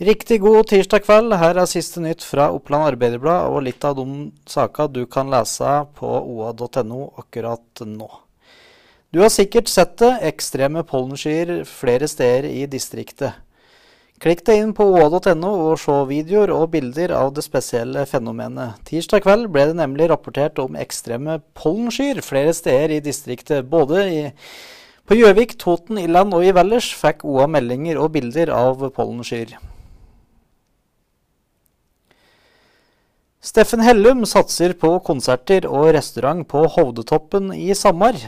Riktig god tirsdag kveld. Her er siste nytt fra Oppland Arbeiderblad og litt av de saker du kan lese på oa.no akkurat nå. Du har sikkert sett det, ekstreme pollenskyer flere steder i distriktet. Klikk deg inn på oa.no og se videoer og bilder av det spesielle fenomenet. Tirsdag kveld ble det nemlig rapportert om ekstreme pollenskyer flere steder i distriktet. Både i, på Gjøvik, Toten, Illand og i Valdres fikk OA meldinger og bilder av pollenskyer. Steffen Hellum satser på konserter og restaurant på Hovdetoppen i Samar.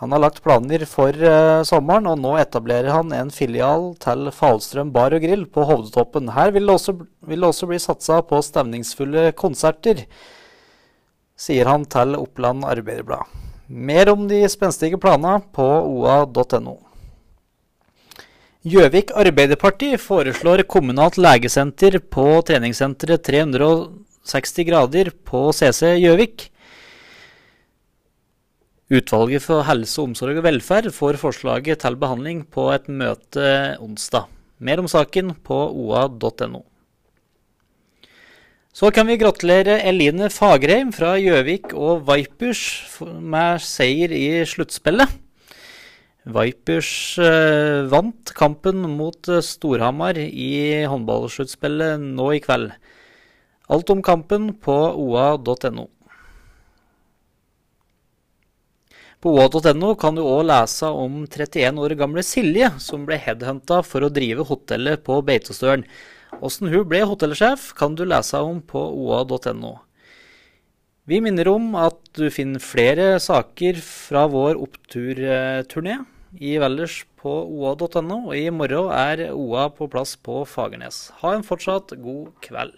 Han har lagt planer for uh, sommeren, og nå etablerer han en filial til Falstrøm bar og grill på Hovdetoppen. Her vil det også, vil det også bli satsa på stemningsfulle konserter, sier han til Oppland Arbeiderblad. Mer om de spenstige planene på oa.no. Gjøvik Arbeiderparti foreslår kommunalt legesenter på treningssenteret 300 60 grader på CC Gjøvik. Utvalget for helse, omsorg og velferd får forslaget til behandling på et møte onsdag. Mer om saken på oa.no. Så kan vi gratulere Eline Fagerheim fra Gjøvik og Vipers med seier i sluttspillet. Vipers eh, vant kampen mot Storhamar i håndballsluttspillet nå i kveld. Alt om kampen på oa.no. På oa.no kan du òg lese om 31 år gamle Silje, som ble headhunta for å drive hotellet på Beitostølen. Åssen hun ble hotellsjef, kan du lese om på oa.no. Vi minner om at du finner flere saker fra vår oppturturné i Valdres på oa.no, og i morgen er OA på plass på Fagernes. Ha en fortsatt god kveld.